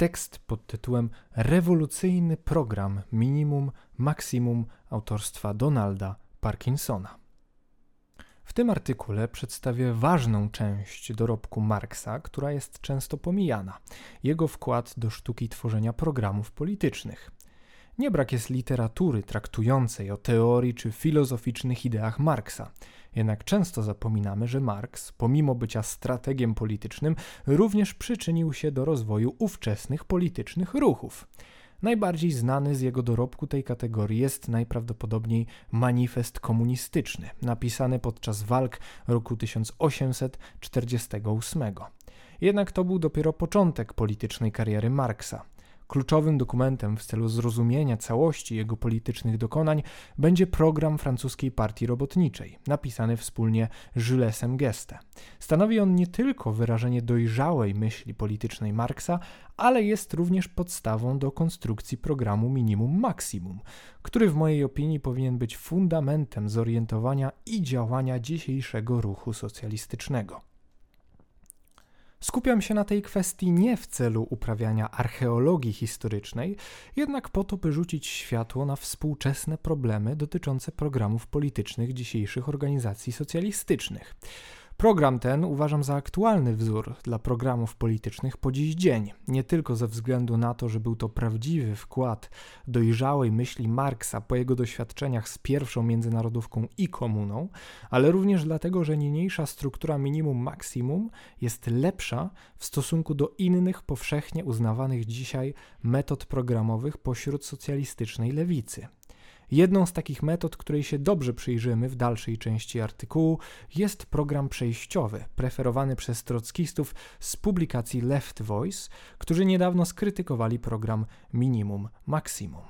tekst pod tytułem Rewolucyjny program minimum maksimum autorstwa Donalda Parkinsona. W tym artykule przedstawię ważną część dorobku Marksa, która jest często pomijana jego wkład do sztuki tworzenia programów politycznych. Nie brak jest literatury traktującej o teorii czy filozoficznych ideach Marksa. Jednak często zapominamy, że Marx, pomimo bycia strategiem politycznym, również przyczynił się do rozwoju ówczesnych politycznych ruchów. Najbardziej znany z jego dorobku tej kategorii jest najprawdopodobniej Manifest Komunistyczny, napisany podczas walk roku 1848. Jednak to był dopiero początek politycznej kariery Marksa. Kluczowym dokumentem w celu zrozumienia całości jego politycznych dokonań będzie program francuskiej partii robotniczej, napisany wspólnie z Geste. Stanowi on nie tylko wyrażenie dojrzałej myśli politycznej Marksa, ale jest również podstawą do konstrukcji programu minimum maksimum, który w mojej opinii powinien być fundamentem zorientowania i działania dzisiejszego ruchu socjalistycznego. Skupiam się na tej kwestii nie w celu uprawiania archeologii historycznej, jednak po to, by rzucić światło na współczesne problemy dotyczące programów politycznych dzisiejszych organizacji socjalistycznych. Program ten uważam za aktualny wzór dla programów politycznych po dziś dzień, nie tylko ze względu na to, że był to prawdziwy wkład dojrzałej myśli Marksa po jego doświadczeniach z pierwszą międzynarodówką i komuną, ale również dlatego, że niniejsza struktura minimum maksimum jest lepsza w stosunku do innych powszechnie uznawanych dzisiaj metod programowych pośród socjalistycznej lewicy. Jedną z takich metod, której się dobrze przyjrzymy w dalszej części artykułu, jest program przejściowy, preferowany przez trockistów z publikacji Left Voice, którzy niedawno skrytykowali program Minimum Maximum.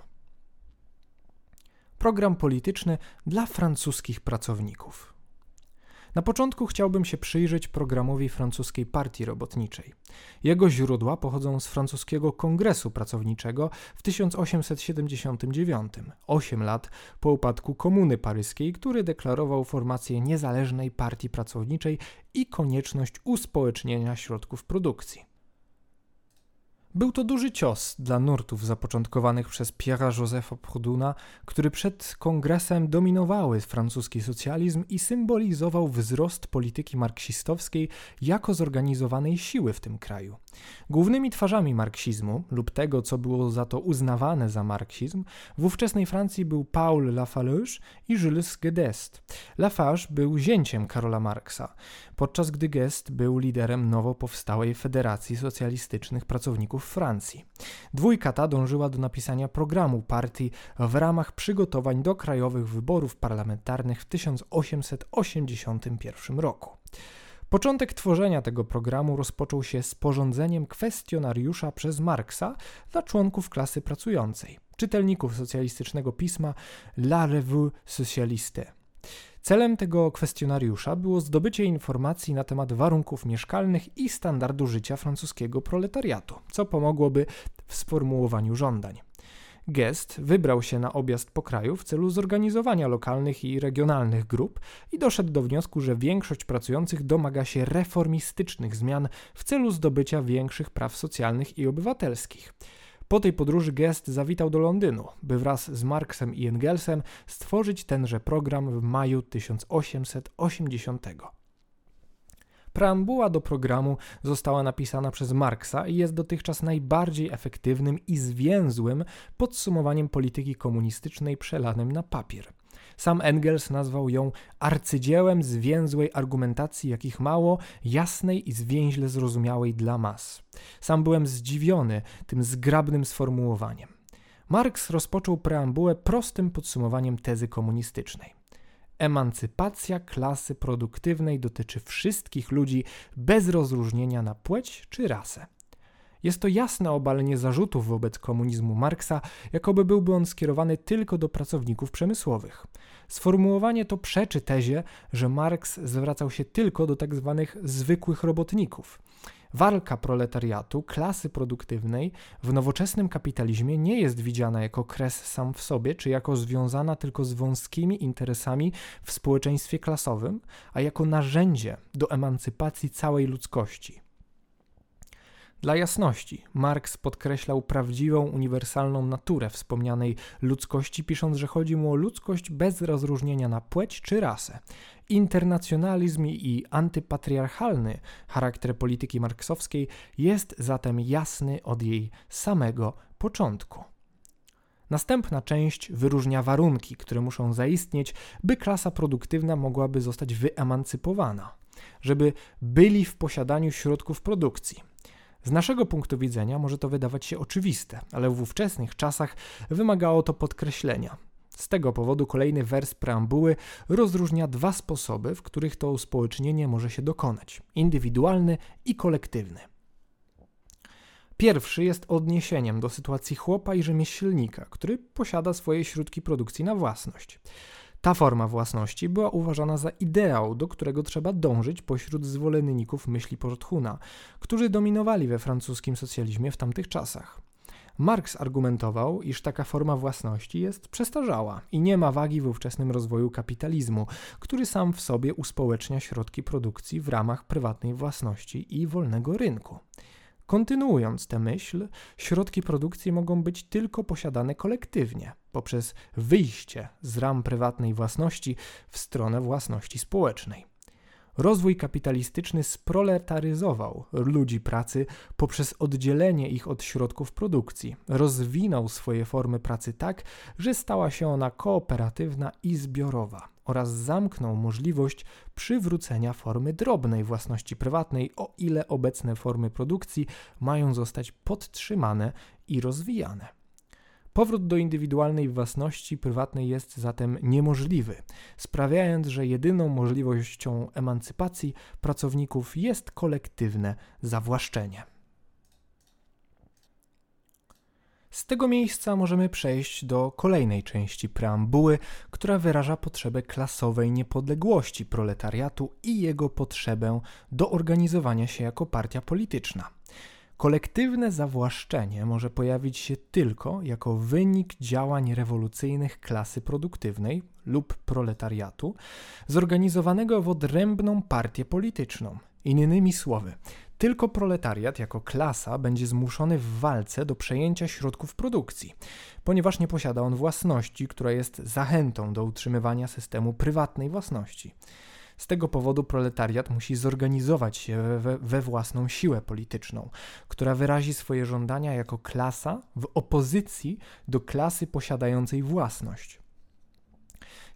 Program polityczny dla francuskich pracowników. Na początku chciałbym się przyjrzeć programowi francuskiej partii robotniczej. Jego źródła pochodzą z francuskiego kongresu pracowniczego w 1879, 8 lat po upadku Komuny Paryskiej, który deklarował formację niezależnej partii pracowniczej i konieczność uspołecznienia środków produkcji. Był to duży cios dla nurtów zapoczątkowanych przez Pierre'a Josepha Proudhona, który przed kongresem dominowały francuski socjalizm i symbolizował wzrost polityki marksistowskiej jako zorganizowanej siły w tym kraju. Głównymi twarzami marksizmu lub tego, co było za to uznawane za marksizm, w ówczesnej Francji był Paul Lafarge i Jules Guedest. Lafarge był zięciem Karola Marksa, podczas gdy Guest był liderem nowo powstałej Federacji Socjalistycznych Pracowników w Francji. Dwójka ta dążyła do napisania programu partii w ramach przygotowań do krajowych wyborów parlamentarnych w 1881 roku. Początek tworzenia tego programu rozpoczął się sporządzeniem kwestionariusza przez Marksa dla członków klasy pracującej, czytelników socjalistycznego pisma La Revue Socialiste. Celem tego kwestionariusza było zdobycie informacji na temat warunków mieszkalnych i standardu życia francuskiego proletariatu, co pomogłoby w sformułowaniu żądań. Gest wybrał się na objazd po kraju w celu zorganizowania lokalnych i regionalnych grup i doszedł do wniosku, że większość pracujących domaga się reformistycznych zmian w celu zdobycia większych praw socjalnych i obywatelskich. Po tej podróży Gest zawitał do Londynu, by wraz z Marksem i Engelsem stworzyć tenże program w maju 1880. Preambuła do programu została napisana przez Marksa i jest dotychczas najbardziej efektywnym i zwięzłym podsumowaniem polityki komunistycznej przelanym na papier. Sam Engels nazwał ją arcydziełem zwięzłej argumentacji, jakich mało, jasnej i zwięźle zrozumiałej dla mas. Sam byłem zdziwiony tym zgrabnym sformułowaniem. Marx rozpoczął preambułę prostym podsumowaniem tezy komunistycznej. Emancypacja klasy produktywnej dotyczy wszystkich ludzi bez rozróżnienia na płeć czy rasę. Jest to jasne obalenie zarzutów wobec komunizmu Marksa, jakoby byłby on skierowany tylko do pracowników przemysłowych. Sformułowanie to przeczy tezie, że Marks zwracał się tylko do tzw. Tak zwykłych robotników. Walka proletariatu, klasy produktywnej w nowoczesnym kapitalizmie nie jest widziana jako kres sam w sobie, czy jako związana tylko z wąskimi interesami w społeczeństwie klasowym, a jako narzędzie do emancypacji całej ludzkości. Dla jasności, Marx podkreślał prawdziwą, uniwersalną naturę wspomnianej ludzkości, pisząc, że chodzi mu o ludzkość bez rozróżnienia na płeć czy rasę. Internacjonalizm i antypatriarchalny charakter polityki marksowskiej jest zatem jasny od jej samego początku. Następna część wyróżnia warunki, które muszą zaistnieć, by klasa produktywna mogłaby zostać wyemancypowana, żeby byli w posiadaniu środków produkcji. Z naszego punktu widzenia może to wydawać się oczywiste, ale w ówczesnych czasach wymagało to podkreślenia. Z tego powodu kolejny wers preambuły rozróżnia dwa sposoby, w których to uspołecznienie może się dokonać: indywidualny i kolektywny. Pierwszy jest odniesieniem do sytuacji chłopa i rzemieślnika, który posiada swoje środki produkcji na własność. Ta forma własności była uważana za ideał, do którego trzeba dążyć pośród zwolenników myśli Porthuna, którzy dominowali we francuskim socjalizmie w tamtych czasach. Marx argumentował, iż taka forma własności jest przestarzała i nie ma wagi w ówczesnym rozwoju kapitalizmu, który sam w sobie uspołecznia środki produkcji w ramach prywatnej własności i wolnego rynku. Kontynuując tę myśl, środki produkcji mogą być tylko posiadane kolektywnie, poprzez wyjście z ram prywatnej własności w stronę własności społecznej. Rozwój kapitalistyczny sproletaryzował ludzi pracy poprzez oddzielenie ich od środków produkcji. Rozwinął swoje formy pracy tak, że stała się ona kooperatywna i zbiorowa oraz zamknął możliwość przywrócenia formy drobnej własności prywatnej, o ile obecne formy produkcji mają zostać podtrzymane i rozwijane. Powrót do indywidualnej własności prywatnej jest zatem niemożliwy, sprawiając, że jedyną możliwością emancypacji pracowników jest kolektywne zawłaszczenie. Z tego miejsca możemy przejść do kolejnej części preambuły, która wyraża potrzebę klasowej niepodległości proletariatu i jego potrzebę do organizowania się jako partia polityczna. Kolektywne zawłaszczenie może pojawić się tylko jako wynik działań rewolucyjnych klasy produktywnej lub proletariatu, zorganizowanego w odrębną partię polityczną. Innymi słowy, tylko proletariat jako klasa będzie zmuszony w walce do przejęcia środków produkcji, ponieważ nie posiada on własności, która jest zachętą do utrzymywania systemu prywatnej własności. Z tego powodu proletariat musi zorganizować się we, we, własną siłę polityczną, która wyrazi swoje żądania jako klasa w opozycji do klasy posiadającej własność.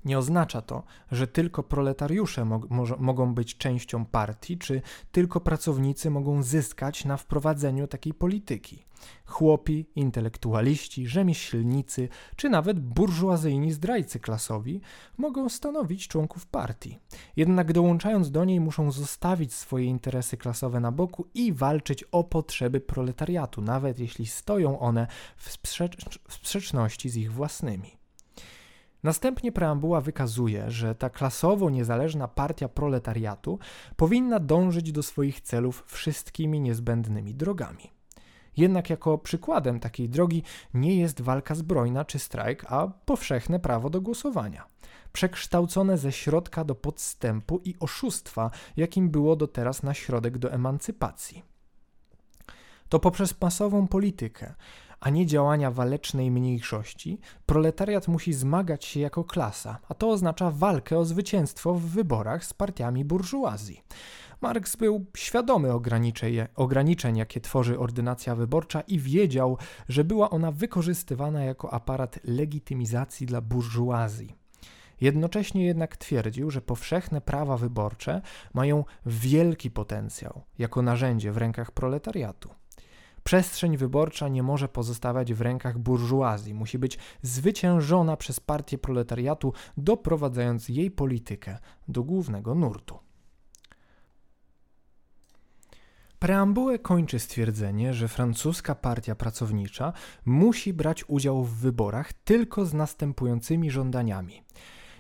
Nie oznacza to, że tylko proletariusze mo mogą być częścią partii, czy tylko pracownicy mogą zyskać na wprowadzeniu takiej polityki. Chłopi, intelektualiści, rzemieślnicy, czy nawet burżuazyjni zdrajcy klasowi mogą stanowić członków partii. Jednak dołączając do niej muszą zostawić swoje interesy klasowe na boku i walczyć o potrzeby proletariatu, nawet jeśli stoją one w, sprzecz w sprzeczności z ich własnymi. Następnie preambuła wykazuje, że ta klasowo niezależna partia proletariatu powinna dążyć do swoich celów wszystkimi niezbędnymi drogami. Jednak jako przykładem takiej drogi nie jest walka zbrojna czy strajk, a powszechne prawo do głosowania. Przekształcone ze środka do podstępu i oszustwa, jakim było do teraz na środek do emancypacji. To poprzez masową politykę, a nie działania walecznej mniejszości, proletariat musi zmagać się jako klasa, a to oznacza walkę o zwycięstwo w wyborach z partiami burżuazji. Marx był świadomy ograniczeń, jakie tworzy ordynacja wyborcza i wiedział, że była ona wykorzystywana jako aparat legitymizacji dla burżuazji. Jednocześnie jednak twierdził, że powszechne prawa wyborcze mają wielki potencjał jako narzędzie w rękach proletariatu. Przestrzeń wyborcza nie może pozostawać w rękach burżuazji, musi być zwyciężona przez partię proletariatu, doprowadzając jej politykę do głównego nurtu. Preambułę kończy stwierdzenie, że francuska partia pracownicza musi brać udział w wyborach tylko z następującymi żądaniami.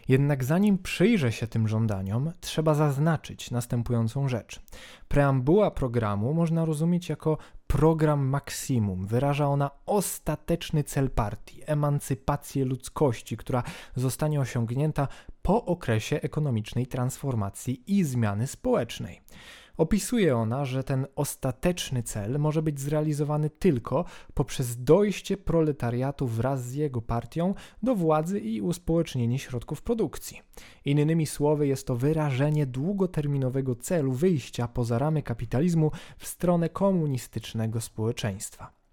Jednak zanim przyjrzę się tym żądaniom, trzeba zaznaczyć następującą rzecz. Preambuła programu można rozumieć jako program maksimum. Wyraża ona ostateczny cel partii emancypację ludzkości, która zostanie osiągnięta po okresie ekonomicznej transformacji i zmiany społecznej. Opisuje ona, że ten ostateczny cel może być zrealizowany tylko poprzez dojście proletariatu wraz z jego partią do władzy i uspołecznienie środków produkcji. Innymi słowy, jest to wyrażenie długoterminowego celu wyjścia poza ramy kapitalizmu w stronę komunistycznego społeczeństwa.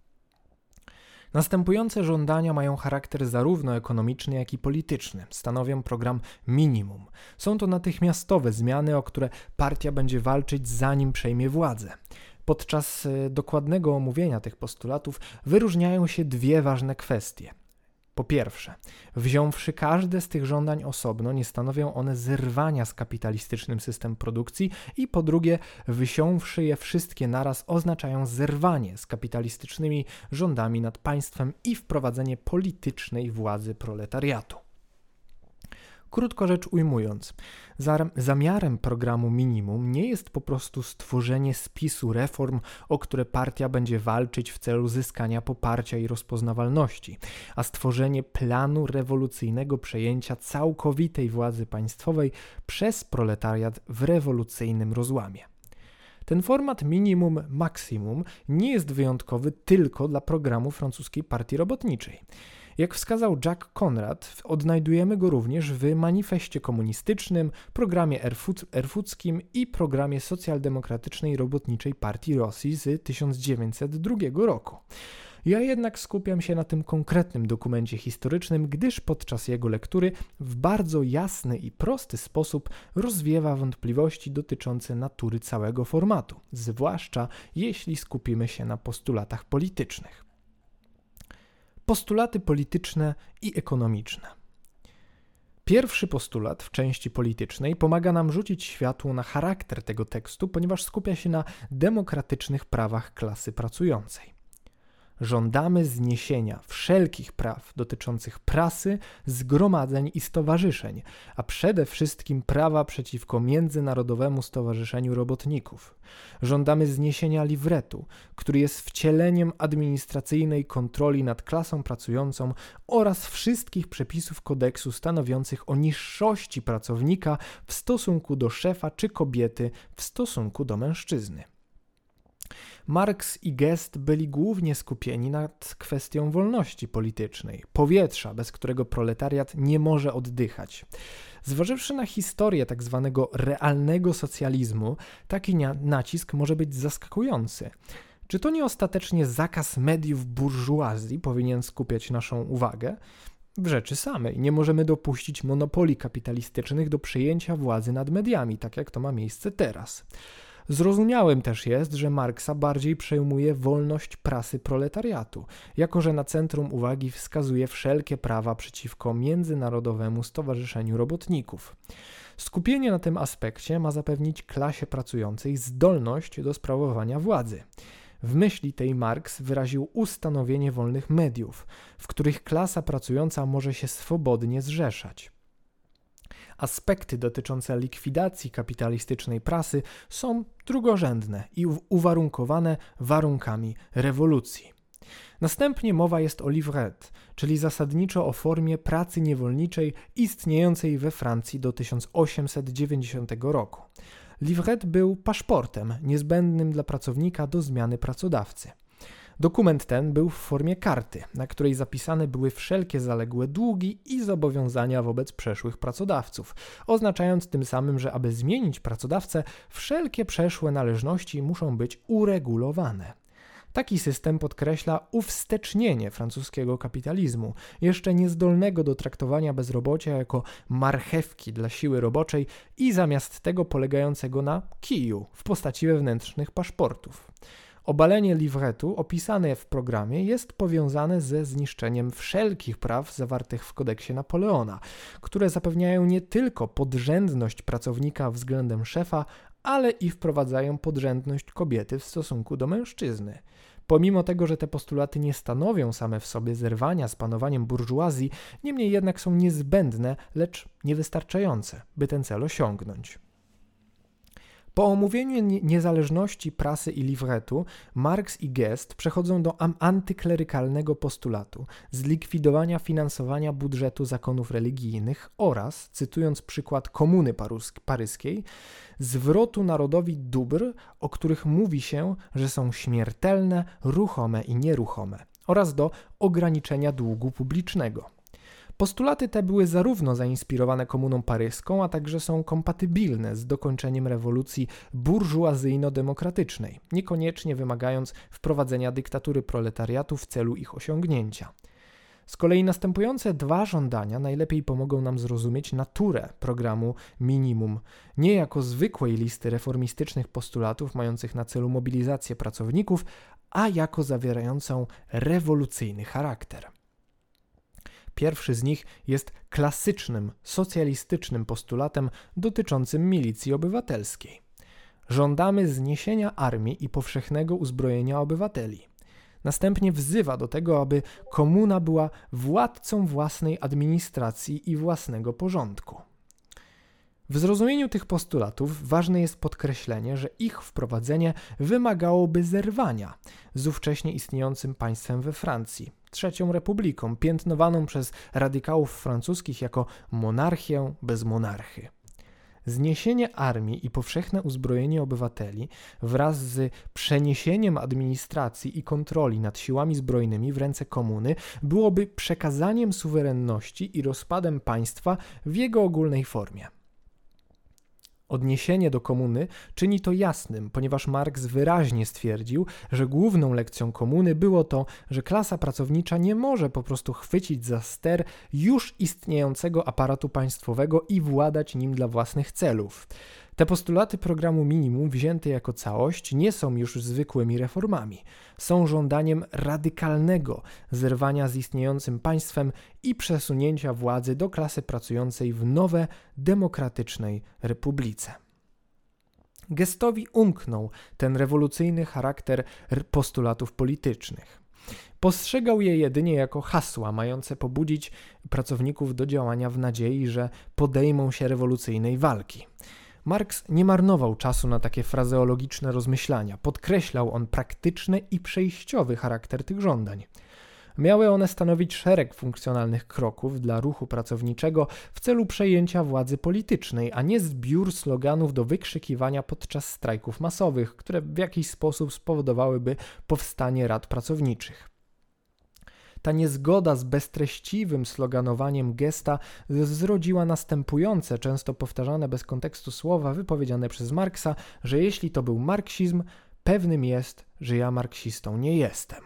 Następujące żądania mają charakter zarówno ekonomiczny, jak i polityczny. Stanowią program minimum. Są to natychmiastowe zmiany, o które partia będzie walczyć zanim przejmie władzę. Podczas e, dokładnego omówienia tych postulatów wyróżniają się dwie ważne kwestie. Po pierwsze, wziąwszy każde z tych żądań osobno, nie stanowią one zerwania z kapitalistycznym systemem produkcji, i po drugie, wysiąwszy je wszystkie naraz, oznaczają zerwanie z kapitalistycznymi rządami nad państwem i wprowadzenie politycznej władzy proletariatu. Krótko rzecz ujmując, zamiarem programu minimum nie jest po prostu stworzenie spisu reform, o które partia będzie walczyć w celu zyskania poparcia i rozpoznawalności, a stworzenie planu rewolucyjnego przejęcia całkowitej władzy państwowej przez proletariat w rewolucyjnym rozłamie. Ten format minimum maksimum nie jest wyjątkowy tylko dla programu francuskiej partii robotniczej. Jak wskazał Jack Conrad, odnajdujemy go również w manifestie komunistycznym, programie erfuckim i programie socjaldemokratycznej robotniczej partii Rosji z 1902 roku. Ja jednak skupiam się na tym konkretnym dokumencie historycznym, gdyż podczas jego lektury w bardzo jasny i prosty sposób rozwiewa wątpliwości dotyczące natury całego formatu, zwłaszcza jeśli skupimy się na postulatach politycznych postulaty polityczne i ekonomiczne. Pierwszy postulat w części politycznej pomaga nam rzucić światło na charakter tego tekstu, ponieważ skupia się na demokratycznych prawach klasy pracującej. Żądamy zniesienia wszelkich praw dotyczących prasy, zgromadzeń i stowarzyszeń, a przede wszystkim prawa przeciwko Międzynarodowemu Stowarzyszeniu Robotników. Żądamy zniesienia livretu, który jest wcieleniem administracyjnej kontroli nad klasą pracującą oraz wszystkich przepisów kodeksu stanowiących o niższości pracownika w stosunku do szefa czy kobiety w stosunku do mężczyzny. Marx i Gest byli głównie skupieni nad kwestią wolności politycznej, powietrza, bez którego proletariat nie może oddychać. Zważywszy na historię tak zwanego realnego socjalizmu, taki nacisk może być zaskakujący. Czy to nie ostatecznie zakaz mediów burżuazji powinien skupiać naszą uwagę? W rzeczy samej nie możemy dopuścić monopoli kapitalistycznych do przejęcia władzy nad mediami, tak jak to ma miejsce teraz. Zrozumiałym też jest, że Marksa bardziej przejmuje wolność prasy proletariatu, jako że na centrum uwagi wskazuje wszelkie prawa przeciwko Międzynarodowemu Stowarzyszeniu Robotników. Skupienie na tym aspekcie ma zapewnić klasie pracującej zdolność do sprawowania władzy. W myśli tej Marx wyraził ustanowienie wolnych mediów, w których klasa pracująca może się swobodnie zrzeszać aspekty dotyczące likwidacji kapitalistycznej prasy są drugorzędne i uwarunkowane warunkami rewolucji. Następnie mowa jest o livret, czyli zasadniczo o formie pracy niewolniczej istniejącej we Francji do 1890 roku. Livret był paszportem niezbędnym dla pracownika do zmiany pracodawcy. Dokument ten był w formie karty, na której zapisane były wszelkie zaległe długi i zobowiązania wobec przeszłych pracodawców, oznaczając tym samym, że aby zmienić pracodawcę, wszelkie przeszłe należności muszą być uregulowane. Taki system podkreśla uwstecznienie francuskiego kapitalizmu, jeszcze niezdolnego do traktowania bezrobocia jako marchewki dla siły roboczej i zamiast tego polegającego na kiju w postaci wewnętrznych paszportów. Obalenie livretu opisane w programie jest powiązane ze zniszczeniem wszelkich praw zawartych w kodeksie Napoleona, które zapewniają nie tylko podrzędność pracownika względem szefa, ale i wprowadzają podrzędność kobiety w stosunku do mężczyzny. Pomimo tego, że te postulaty nie stanowią same w sobie zerwania z panowaniem burżuazji, niemniej jednak są niezbędne, lecz niewystarczające, by ten cel osiągnąć. Po omówieniu niezależności prasy i livretu, Marx i Gest przechodzą do antyklerykalnego postulatu zlikwidowania finansowania budżetu zakonów religijnych oraz, cytując przykład Komuny Paryskiej, zwrotu narodowi dóbr, o których mówi się, że są śmiertelne, ruchome i nieruchome, oraz do ograniczenia długu publicznego. Postulaty te były zarówno zainspirowane komuną paryską, a także są kompatybilne z dokończeniem rewolucji burżuazyjno-demokratycznej, niekoniecznie wymagając wprowadzenia dyktatury proletariatu w celu ich osiągnięcia. Z kolei następujące dwa żądania najlepiej pomogą nam zrozumieć naturę programu minimum, nie jako zwykłej listy reformistycznych postulatów mających na celu mobilizację pracowników, a jako zawierającą rewolucyjny charakter. Pierwszy z nich jest klasycznym, socjalistycznym postulatem dotyczącym milicji obywatelskiej. Żądamy zniesienia armii i powszechnego uzbrojenia obywateli. Następnie wzywa do tego, aby komuna była władcą własnej administracji i własnego porządku. W zrozumieniu tych postulatów ważne jest podkreślenie, że ich wprowadzenie wymagałoby zerwania z ówcześnie istniejącym państwem we Francji, trzecią republiką, piętnowaną przez radykałów francuskich jako monarchię bez monarchy. Zniesienie armii i powszechne uzbrojenie obywateli wraz z przeniesieniem administracji i kontroli nad siłami zbrojnymi w ręce komuny byłoby przekazaniem suwerenności i rozpadem państwa w jego ogólnej formie. Odniesienie do komuny czyni to jasnym, ponieważ Marx wyraźnie stwierdził, że główną lekcją komuny było to, że klasa pracownicza nie może po prostu chwycić za ster już istniejącego aparatu państwowego i władać nim dla własnych celów. Te postulaty programu minimum wzięte jako całość nie są już zwykłymi reformami. Są żądaniem radykalnego zerwania z istniejącym państwem i przesunięcia władzy do klasy pracującej w nowe, demokratycznej republice. Gestowi umknął ten rewolucyjny charakter postulatów politycznych. Postrzegał je jedynie jako hasła mające pobudzić pracowników do działania w nadziei, że podejmą się rewolucyjnej walki. Marx nie marnował czasu na takie frazeologiczne rozmyślania. Podkreślał on praktyczny i przejściowy charakter tych żądań. Miały one stanowić szereg funkcjonalnych kroków dla ruchu pracowniczego w celu przejęcia władzy politycznej, a nie zbiór sloganów do wykrzykiwania podczas strajków masowych, które w jakiś sposób spowodowałyby powstanie rad pracowniczych. Ta niezgoda z beztreściwym sloganowaniem gesta zrodziła następujące, często powtarzane bez kontekstu słowa, wypowiedziane przez Marksa, że jeśli to był marksizm, pewnym jest, że ja marksistą nie jestem.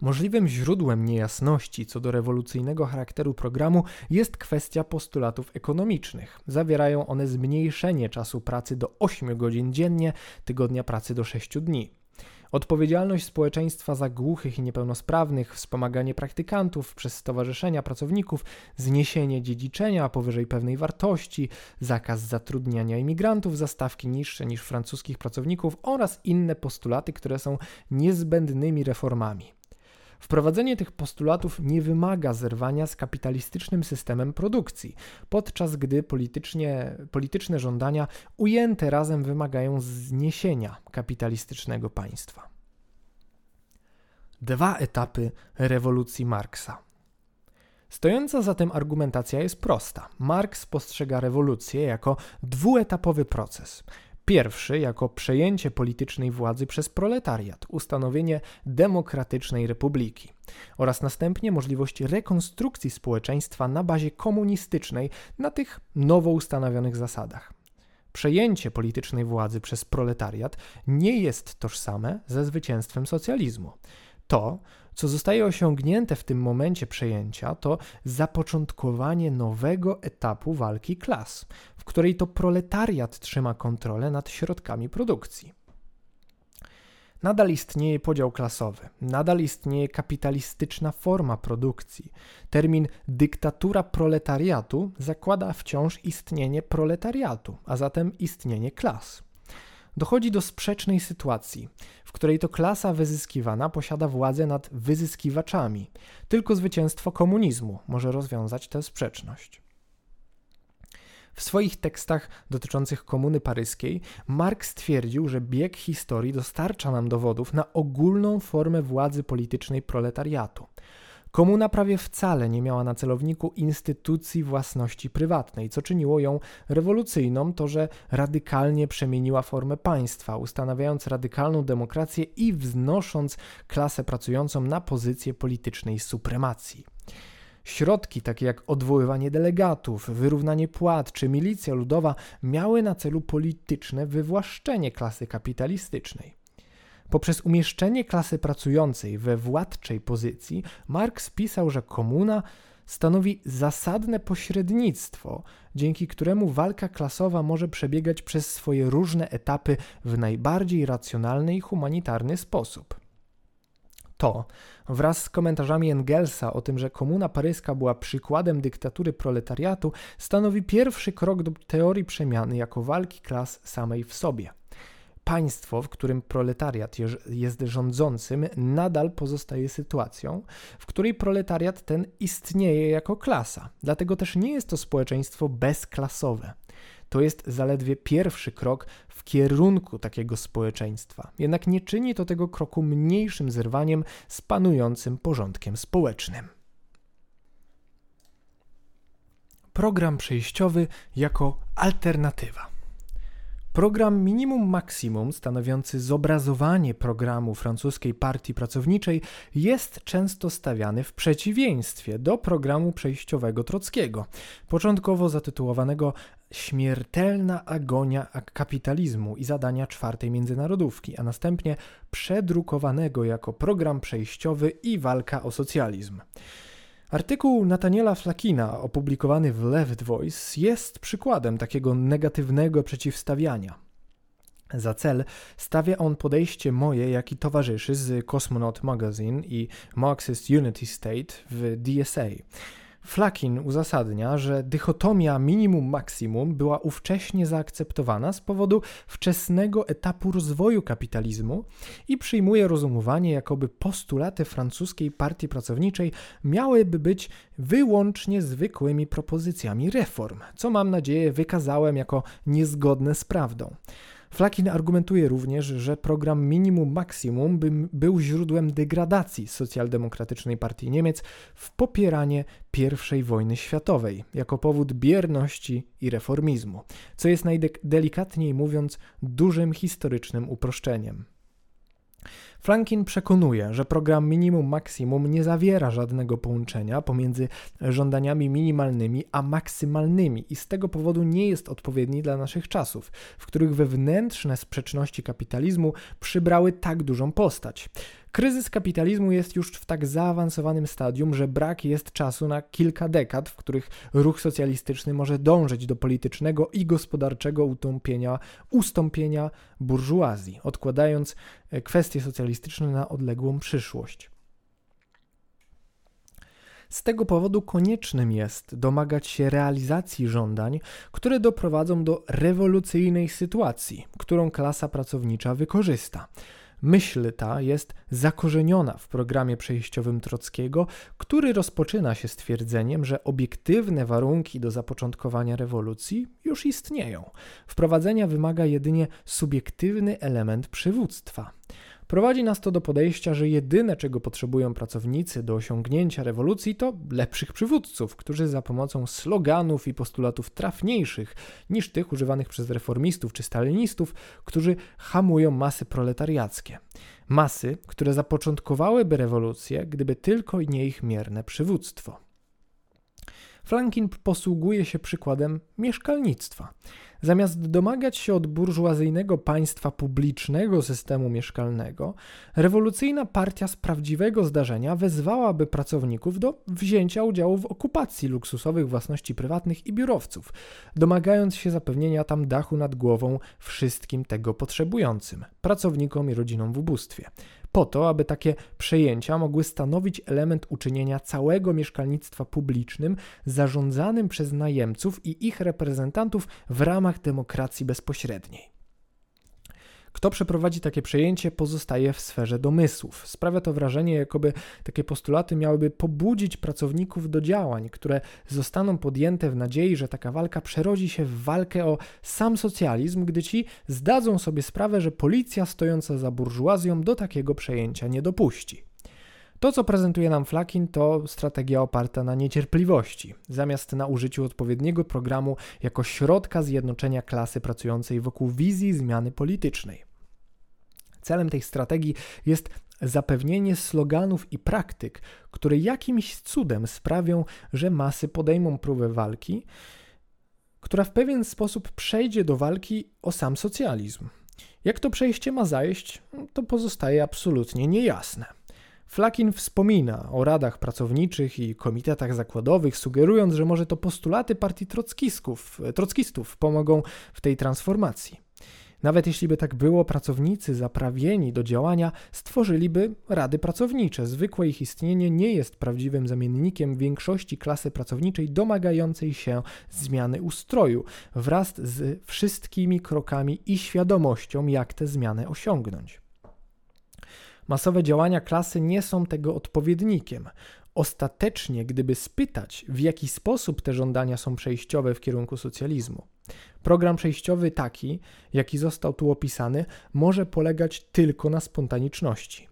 Możliwym źródłem niejasności co do rewolucyjnego charakteru programu jest kwestia postulatów ekonomicznych. Zawierają one zmniejszenie czasu pracy do 8 godzin dziennie, tygodnia pracy do 6 dni. Odpowiedzialność społeczeństwa za głuchych i niepełnosprawnych, wspomaganie praktykantów przez stowarzyszenia pracowników, zniesienie dziedziczenia powyżej pewnej wartości, zakaz zatrudniania imigrantów za stawki niższe niż francuskich pracowników oraz inne postulaty, które są niezbędnymi reformami. Wprowadzenie tych postulatów nie wymaga zerwania z kapitalistycznym systemem produkcji, podczas gdy politycznie, polityczne żądania ujęte razem wymagają zniesienia kapitalistycznego państwa. Dwa etapy rewolucji Marksa. Stojąca za tym argumentacja jest prosta. Marx postrzega rewolucję jako dwuetapowy proces. Pierwszy jako przejęcie politycznej władzy przez proletariat, ustanowienie demokratycznej republiki oraz następnie możliwość rekonstrukcji społeczeństwa na bazie komunistycznej na tych nowo ustanowionych zasadach. Przejęcie politycznej władzy przez proletariat nie jest tożsame ze zwycięstwem socjalizmu. To, co zostaje osiągnięte w tym momencie przejęcia, to zapoczątkowanie nowego etapu walki klas, w której to proletariat trzyma kontrolę nad środkami produkcji. Nadal istnieje podział klasowy, nadal istnieje kapitalistyczna forma produkcji. Termin dyktatura proletariatu zakłada wciąż istnienie proletariatu, a zatem istnienie klas dochodzi do sprzecznej sytuacji, w której to klasa wyzyskiwana posiada władzę nad wyzyskiwaczami. Tylko zwycięstwo komunizmu może rozwiązać tę sprzeczność. W swoich tekstach dotyczących komuny paryskiej Marx stwierdził, że bieg historii dostarcza nam dowodów na ogólną formę władzy politycznej proletariatu. Komuna prawie wcale nie miała na celowniku instytucji własności prywatnej, co czyniło ją rewolucyjną, to że radykalnie przemieniła formę państwa, ustanawiając radykalną demokrację i wznosząc klasę pracującą na pozycję politycznej supremacji. Środki takie jak odwoływanie delegatów, wyrównanie płat czy milicja ludowa miały na celu polityczne wywłaszczenie klasy kapitalistycznej. Poprzez umieszczenie klasy pracującej we władczej pozycji, Marx pisał, że komuna stanowi zasadne pośrednictwo, dzięki któremu walka klasowa może przebiegać przez swoje różne etapy w najbardziej racjonalny i humanitarny sposób. To, wraz z komentarzami Engelsa o tym, że komuna paryska była przykładem dyktatury proletariatu, stanowi pierwszy krok do teorii przemiany jako walki klas samej w sobie państwo, w którym proletariat jest rządzącym, nadal pozostaje sytuacją, w której proletariat ten istnieje jako klasa. Dlatego też nie jest to społeczeństwo bezklasowe. To jest zaledwie pierwszy krok w kierunku takiego społeczeństwa. Jednak nie czyni to tego kroku mniejszym zerwaniem z panującym porządkiem społecznym. Program przejściowy jako alternatywa. Program Minimum Maximum, stanowiący zobrazowanie programu francuskiej partii pracowniczej, jest często stawiany w przeciwieństwie do programu przejściowego Trockiego, początkowo zatytułowanego Śmiertelna agonia kapitalizmu i zadania czwartej międzynarodówki, a następnie przedrukowanego jako program przejściowy i walka o socjalizm. Artykuł Nataniela Flakina opublikowany w Left Voice jest przykładem takiego negatywnego przeciwstawiania. Za cel stawia on podejście moje, jak i towarzyszy z Cosmonaut Magazine i Marxist Unity State w DSA. Flakin uzasadnia, że dychotomia minimum-maksimum była ówcześnie zaakceptowana z powodu wczesnego etapu rozwoju kapitalizmu i przyjmuje rozumowanie, jakoby postulaty francuskiej partii pracowniczej miałyby być wyłącznie zwykłymi propozycjami reform, co mam nadzieję wykazałem jako niezgodne z prawdą. Flakin argumentuje również, że program minimum maksimum by, był źródłem degradacji socjaldemokratycznej partii Niemiec w popieranie I wojny światowej jako powód bierności i reformizmu, co jest najdelikatniej mówiąc dużym historycznym uproszczeniem. Franklin przekonuje, że program minimum maksimum nie zawiera żadnego połączenia pomiędzy żądaniami minimalnymi a maksymalnymi i z tego powodu nie jest odpowiedni dla naszych czasów, w których wewnętrzne sprzeczności kapitalizmu przybrały tak dużą postać. Kryzys kapitalizmu jest już w tak zaawansowanym stadium, że brak jest czasu na kilka dekad, w których ruch socjalistyczny może dążyć do politycznego i gospodarczego utąpienia, ustąpienia burżuazji, odkładając e, kwestie socjalistyczne na odległą przyszłość. Z tego powodu koniecznym jest domagać się realizacji żądań, które doprowadzą do rewolucyjnej sytuacji, którą klasa pracownicza wykorzysta. Myśl ta jest zakorzeniona w programie przejściowym Trockiego, który rozpoczyna się stwierdzeniem, że obiektywne warunki do zapoczątkowania rewolucji już istnieją. Wprowadzenia wymaga jedynie subiektywny element przywództwa. Prowadzi nas to do podejścia, że jedyne, czego potrzebują pracownicy do osiągnięcia rewolucji, to lepszych przywódców, którzy za pomocą sloganów i postulatów trafniejszych niż tych używanych przez reformistów czy stalinistów, którzy hamują masy proletariackie. Masy, które zapoczątkowałyby rewolucję, gdyby tylko nie ich mierne przywództwo. Franklin posługuje się przykładem mieszkalnictwa. Zamiast domagać się od burżuazyjnego państwa publicznego systemu mieszkalnego, rewolucyjna partia z prawdziwego zdarzenia wezwałaby pracowników do wzięcia udziału w okupacji luksusowych własności prywatnych i biurowców, domagając się zapewnienia tam dachu nad głową wszystkim tego potrzebującym pracownikom i rodzinom w ubóstwie po to, aby takie przejęcia mogły stanowić element uczynienia całego mieszkalnictwa publicznym zarządzanym przez najemców i ich reprezentantów w ramach demokracji bezpośredniej. Kto przeprowadzi takie przejęcie, pozostaje w sferze domysłów. Sprawia to wrażenie, jakoby takie postulaty miałyby pobudzić pracowników do działań, które zostaną podjęte w nadziei, że taka walka przerodzi się w walkę o sam socjalizm, gdy ci zdadzą sobie sprawę, że policja stojąca za burżuazją do takiego przejęcia nie dopuści. To, co prezentuje nam Flakin, to strategia oparta na niecierpliwości, zamiast na użyciu odpowiedniego programu jako środka zjednoczenia klasy pracującej wokół wizji zmiany politycznej. Celem tej strategii jest zapewnienie sloganów i praktyk, które jakimś cudem sprawią, że masy podejmą próbę walki, która w pewien sposób przejdzie do walki o sam socjalizm. Jak to przejście ma zajść, to pozostaje absolutnie niejasne. Flakin wspomina o radach pracowniczych i komitetach zakładowych, sugerując, że może to postulaty partii trockistów, trockistów pomogą w tej transformacji. Nawet jeśli by tak było, pracownicy zaprawieni do działania stworzyliby rady pracownicze. Zwykłe ich istnienie nie jest prawdziwym zamiennikiem większości klasy pracowniczej domagającej się zmiany ustroju, wraz z wszystkimi krokami i świadomością, jak tę zmianę osiągnąć. Masowe działania klasy nie są tego odpowiednikiem. Ostatecznie, gdyby spytać, w jaki sposób te żądania są przejściowe w kierunku socjalizmu, program przejściowy taki, jaki został tu opisany, może polegać tylko na spontaniczności.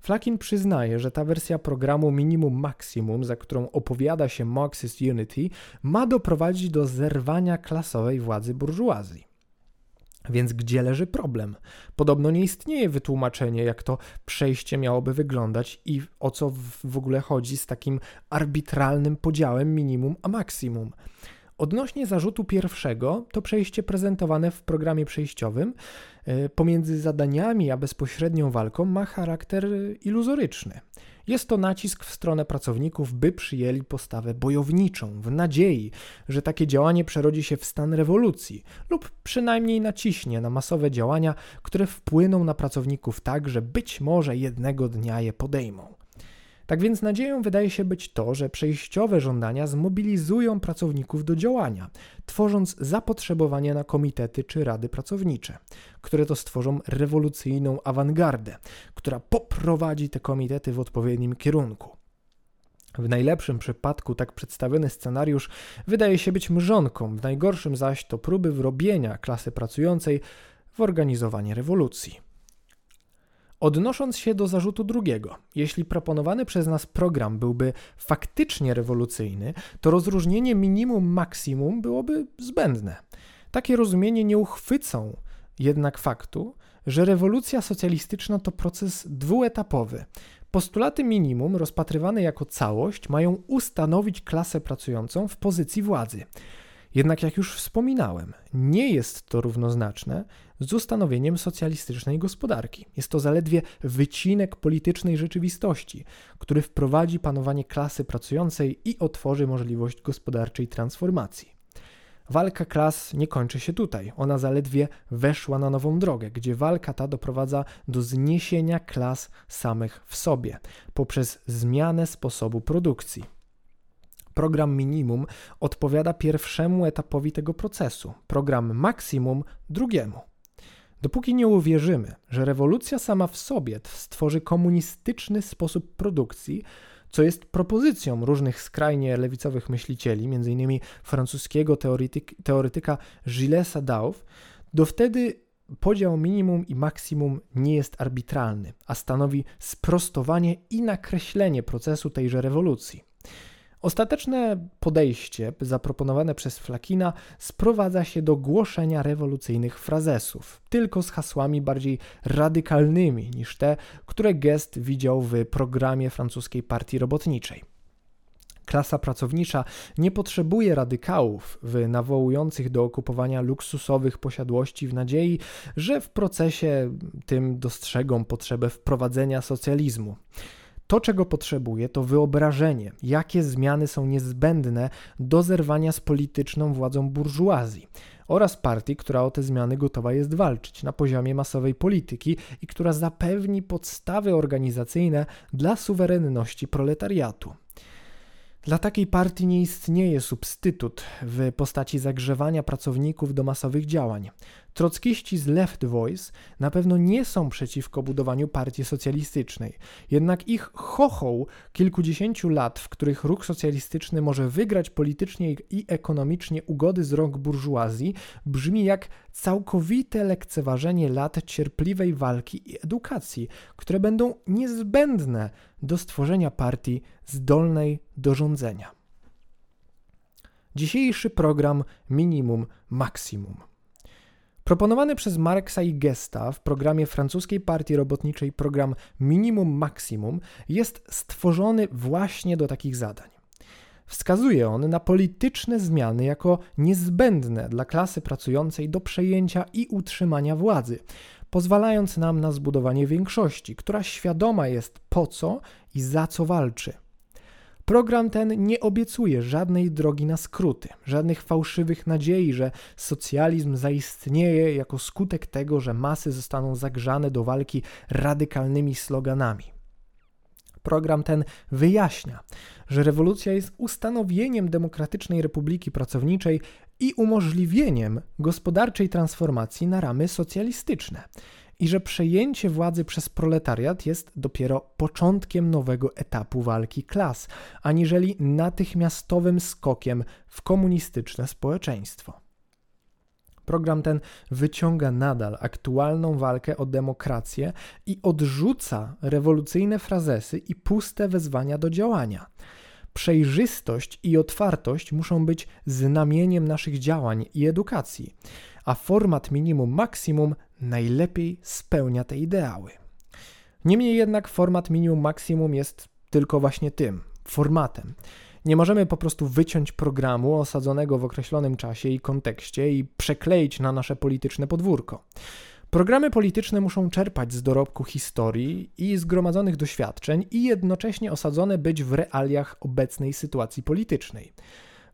Flakin przyznaje, że ta wersja programu minimum maksimum, za którą opowiada się Marxist Unity, ma doprowadzić do zerwania klasowej władzy burżuazji. Więc gdzie leży problem? Podobno nie istnieje wytłumaczenie, jak to przejście miałoby wyglądać i o co w ogóle chodzi z takim arbitralnym podziałem minimum a maksimum. Odnośnie zarzutu pierwszego, to przejście prezentowane w programie przejściowym e, pomiędzy zadaniami a bezpośrednią walką ma charakter iluzoryczny. Jest to nacisk w stronę pracowników, by przyjęli postawę bojowniczą, w nadziei, że takie działanie przerodzi się w stan rewolucji, lub przynajmniej naciśnie na masowe działania, które wpłyną na pracowników tak, że być może jednego dnia je podejmą. Tak więc nadzieją wydaje się być to, że przejściowe żądania zmobilizują pracowników do działania, tworząc zapotrzebowanie na komitety czy rady pracownicze, które to stworzą rewolucyjną awangardę, która poprowadzi te komitety w odpowiednim kierunku. W najlepszym przypadku tak przedstawiony scenariusz wydaje się być mrzonką, w najgorszym zaś to próby wrobienia klasy pracującej w organizowanie rewolucji. Odnosząc się do zarzutu drugiego, jeśli proponowany przez nas program byłby faktycznie rewolucyjny, to rozróżnienie minimum-maksimum byłoby zbędne. Takie rozumienie nie uchwycą jednak faktu, że rewolucja socjalistyczna to proces dwuetapowy. Postulaty minimum, rozpatrywane jako całość, mają ustanowić klasę pracującą w pozycji władzy. Jednak, jak już wspominałem, nie jest to równoznaczne z ustanowieniem socjalistycznej gospodarki. Jest to zaledwie wycinek politycznej rzeczywistości, który wprowadzi panowanie klasy pracującej i otworzy możliwość gospodarczej transformacji. Walka klas nie kończy się tutaj. Ona zaledwie weszła na nową drogę, gdzie walka ta doprowadza do zniesienia klas samych w sobie poprzez zmianę sposobu produkcji. Program minimum odpowiada pierwszemu etapowi tego procesu, program maksimum drugiemu. Dopóki nie uwierzymy, że rewolucja sama w sobie stworzy komunistyczny sposób produkcji, co jest propozycją różnych skrajnie lewicowych myślicieli, m.in. francuskiego teoretyk, teoretyka Gillesa Dauf, do wtedy podział minimum i maksimum nie jest arbitralny, a stanowi sprostowanie i nakreślenie procesu tejże rewolucji. Ostateczne podejście zaproponowane przez Flakina sprowadza się do głoszenia rewolucyjnych frazesów, tylko z hasłami bardziej radykalnymi niż te, które Gest widział w programie francuskiej partii robotniczej. Klasa pracownicza nie potrzebuje radykałów w nawołujących do okupowania luksusowych posiadłości w nadziei, że w procesie tym dostrzegą potrzebę wprowadzenia socjalizmu. To, czego potrzebuje, to wyobrażenie, jakie zmiany są niezbędne do zerwania z polityczną władzą burżuazji oraz partii, która o te zmiany gotowa jest walczyć na poziomie masowej polityki i która zapewni podstawy organizacyjne dla suwerenności proletariatu. Dla takiej partii nie istnieje substytut w postaci zagrzewania pracowników do masowych działań. Trockiści z Left Voice na pewno nie są przeciwko budowaniu partii socjalistycznej, jednak ich chochoł kilkudziesięciu lat, w których ruch socjalistyczny może wygrać politycznie i ekonomicznie ugody z rąk burżuazji, brzmi jak całkowite lekceważenie lat cierpliwej walki i edukacji, które będą niezbędne do stworzenia partii zdolnej do rządzenia. Dzisiejszy program Minimum Maksimum. Proponowany przez Marksa i Gesta w programie francuskiej partii robotniczej program Minimum Maximum jest stworzony właśnie do takich zadań. Wskazuje on na polityczne zmiany jako niezbędne dla klasy pracującej do przejęcia i utrzymania władzy, pozwalając nam na zbudowanie większości, która świadoma jest po co i za co walczy. Program ten nie obiecuje żadnej drogi na skróty, żadnych fałszywych nadziei, że socjalizm zaistnieje jako skutek tego, że masy zostaną zagrzane do walki radykalnymi sloganami. Program ten wyjaśnia, że rewolucja jest ustanowieniem demokratycznej republiki pracowniczej i umożliwieniem gospodarczej transformacji na ramy socjalistyczne i że przejęcie władzy przez proletariat jest dopiero początkiem nowego etapu walki klas, aniżeli natychmiastowym skokiem w komunistyczne społeczeństwo. Program ten wyciąga nadal aktualną walkę o demokrację i odrzuca rewolucyjne frazesy i puste wezwania do działania. Przejrzystość i otwartość muszą być znamieniem naszych działań i edukacji, a format minimum maksimum najlepiej spełnia te ideały. Niemniej jednak format minimum maksimum jest tylko właśnie tym formatem. Nie możemy po prostu wyciąć programu osadzonego w określonym czasie i kontekście i przekleić na nasze polityczne podwórko. Programy polityczne muszą czerpać z dorobku historii i zgromadzonych doświadczeń i jednocześnie osadzone być w realiach obecnej sytuacji politycznej.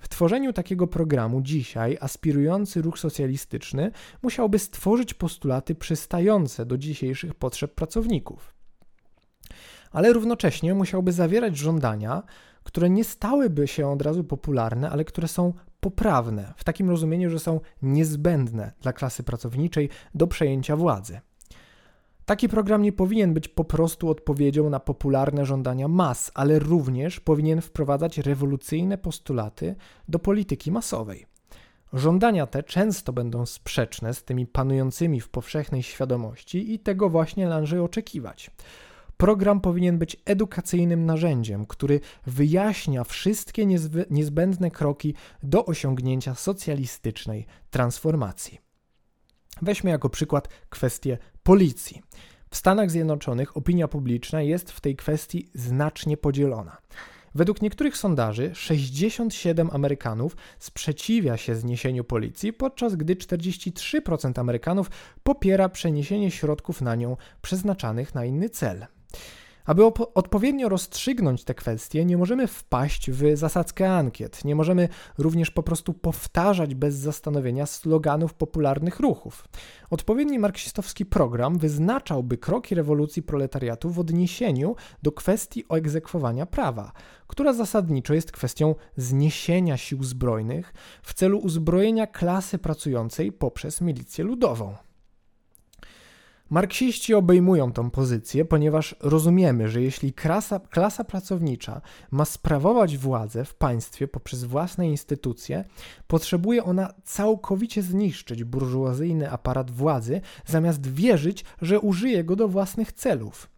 W tworzeniu takiego programu dzisiaj aspirujący ruch socjalistyczny musiałby stworzyć postulaty przystające do dzisiejszych potrzeb pracowników. Ale równocześnie musiałby zawierać żądania, które nie stałyby się od razu popularne, ale które są poprawne, w takim rozumieniu, że są niezbędne dla klasy pracowniczej do przejęcia władzy. Taki program nie powinien być po prostu odpowiedzią na popularne żądania mas, ale również powinien wprowadzać rewolucyjne postulaty do polityki masowej. Żądania te często będą sprzeczne z tymi panującymi w powszechnej świadomości i tego właśnie należy oczekiwać. Program powinien być edukacyjnym narzędziem, który wyjaśnia wszystkie niezbędne kroki do osiągnięcia socjalistycznej transformacji. Weźmy jako przykład kwestię policji. W Stanach Zjednoczonych opinia publiczna jest w tej kwestii znacznie podzielona. Według niektórych sondaży 67 Amerykanów sprzeciwia się zniesieniu policji, podczas gdy 43% Amerykanów popiera przeniesienie środków na nią przeznaczanych na inny cel. Aby odpowiednio rozstrzygnąć te kwestie, nie możemy wpaść w zasadzkę ankiet, nie możemy również po prostu powtarzać bez zastanowienia sloganów popularnych ruchów. Odpowiedni marksistowski program wyznaczałby kroki rewolucji proletariatu w odniesieniu do kwestii egzekwowania prawa, która zasadniczo jest kwestią zniesienia sił zbrojnych w celu uzbrojenia klasy pracującej poprzez milicję ludową. Marksiści obejmują tą pozycję, ponieważ rozumiemy, że jeśli klasa, klasa pracownicza ma sprawować władzę w państwie poprzez własne instytucje, potrzebuje ona całkowicie zniszczyć burżuazyjny aparat władzy, zamiast wierzyć, że użyje go do własnych celów.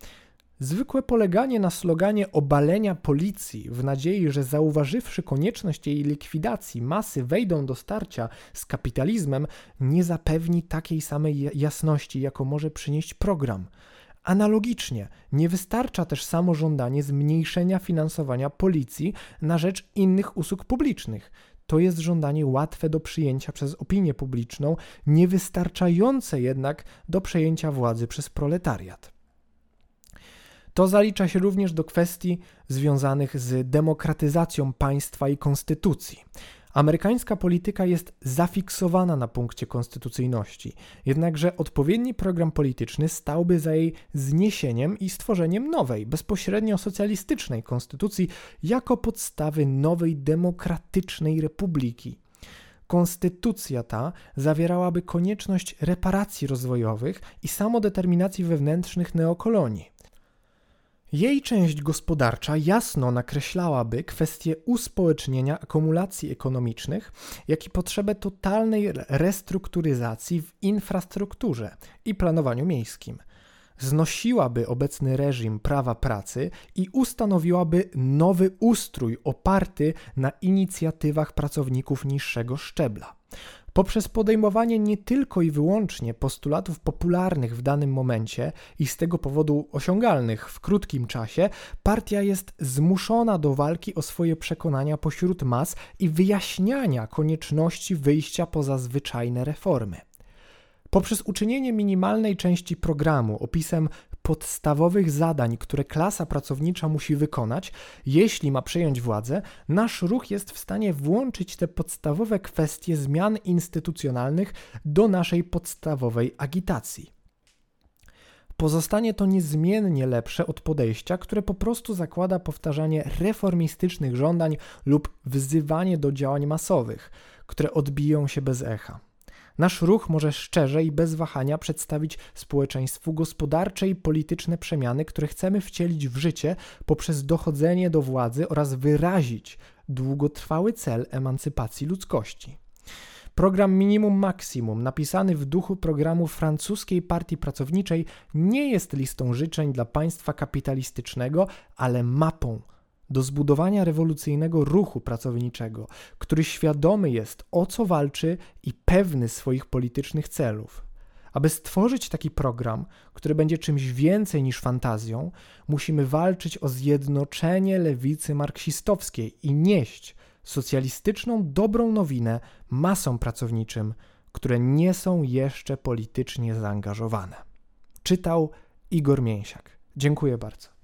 Zwykłe poleganie na sloganie obalenia policji w nadziei, że zauważywszy konieczność jej likwidacji, masy wejdą do starcia z kapitalizmem, nie zapewni takiej samej jasności, jaką może przynieść program. Analogicznie, nie wystarcza też samo żądanie zmniejszenia finansowania policji na rzecz innych usług publicznych. To jest żądanie łatwe do przyjęcia przez opinię publiczną, niewystarczające jednak do przejęcia władzy przez proletariat. To zalicza się również do kwestii związanych z demokratyzacją państwa i konstytucji. Amerykańska polityka jest zafiksowana na punkcie konstytucyjności, jednakże odpowiedni program polityczny stałby za jej zniesieniem i stworzeniem nowej, bezpośrednio socjalistycznej konstytucji jako podstawy nowej demokratycznej republiki. konstytucja ta zawierałaby konieczność reparacji rozwojowych i samodeterminacji wewnętrznych neokolonii. Jej część gospodarcza jasno nakreślałaby kwestię uspołecznienia akumulacji ekonomicznych, jak i potrzebę totalnej restrukturyzacji w infrastrukturze i planowaniu miejskim. Znosiłaby obecny reżim prawa pracy i ustanowiłaby nowy ustrój oparty na inicjatywach pracowników niższego szczebla poprzez podejmowanie nie tylko i wyłącznie postulatów popularnych w danym momencie i z tego powodu osiągalnych w krótkim czasie, partia jest zmuszona do walki o swoje przekonania pośród mas i wyjaśniania konieczności wyjścia poza zwyczajne reformy. Poprzez uczynienie minimalnej części programu opisem podstawowych zadań, które klasa pracownicza musi wykonać, jeśli ma przejąć władzę, nasz ruch jest w stanie włączyć te podstawowe kwestie zmian instytucjonalnych do naszej podstawowej agitacji. Pozostanie to niezmiennie lepsze od podejścia, które po prostu zakłada powtarzanie reformistycznych żądań lub wzywanie do działań masowych, które odbiją się bez echa. Nasz ruch może szczerze i bez wahania przedstawić społeczeństwu gospodarcze i polityczne przemiany, które chcemy wcielić w życie poprzez dochodzenie do władzy oraz wyrazić długotrwały cel emancypacji ludzkości. Program Minimum Maximum, napisany w duchu programu francuskiej Partii Pracowniczej, nie jest listą życzeń dla państwa kapitalistycznego, ale mapą do zbudowania rewolucyjnego ruchu pracowniczego, który świadomy jest o co walczy i pewny swoich politycznych celów. Aby stworzyć taki program, który będzie czymś więcej niż fantazją, musimy walczyć o zjednoczenie lewicy marksistowskiej i nieść socjalistyczną dobrą nowinę masom pracowniczym, które nie są jeszcze politycznie zaangażowane. Czytał Igor Mięsiak. Dziękuję bardzo.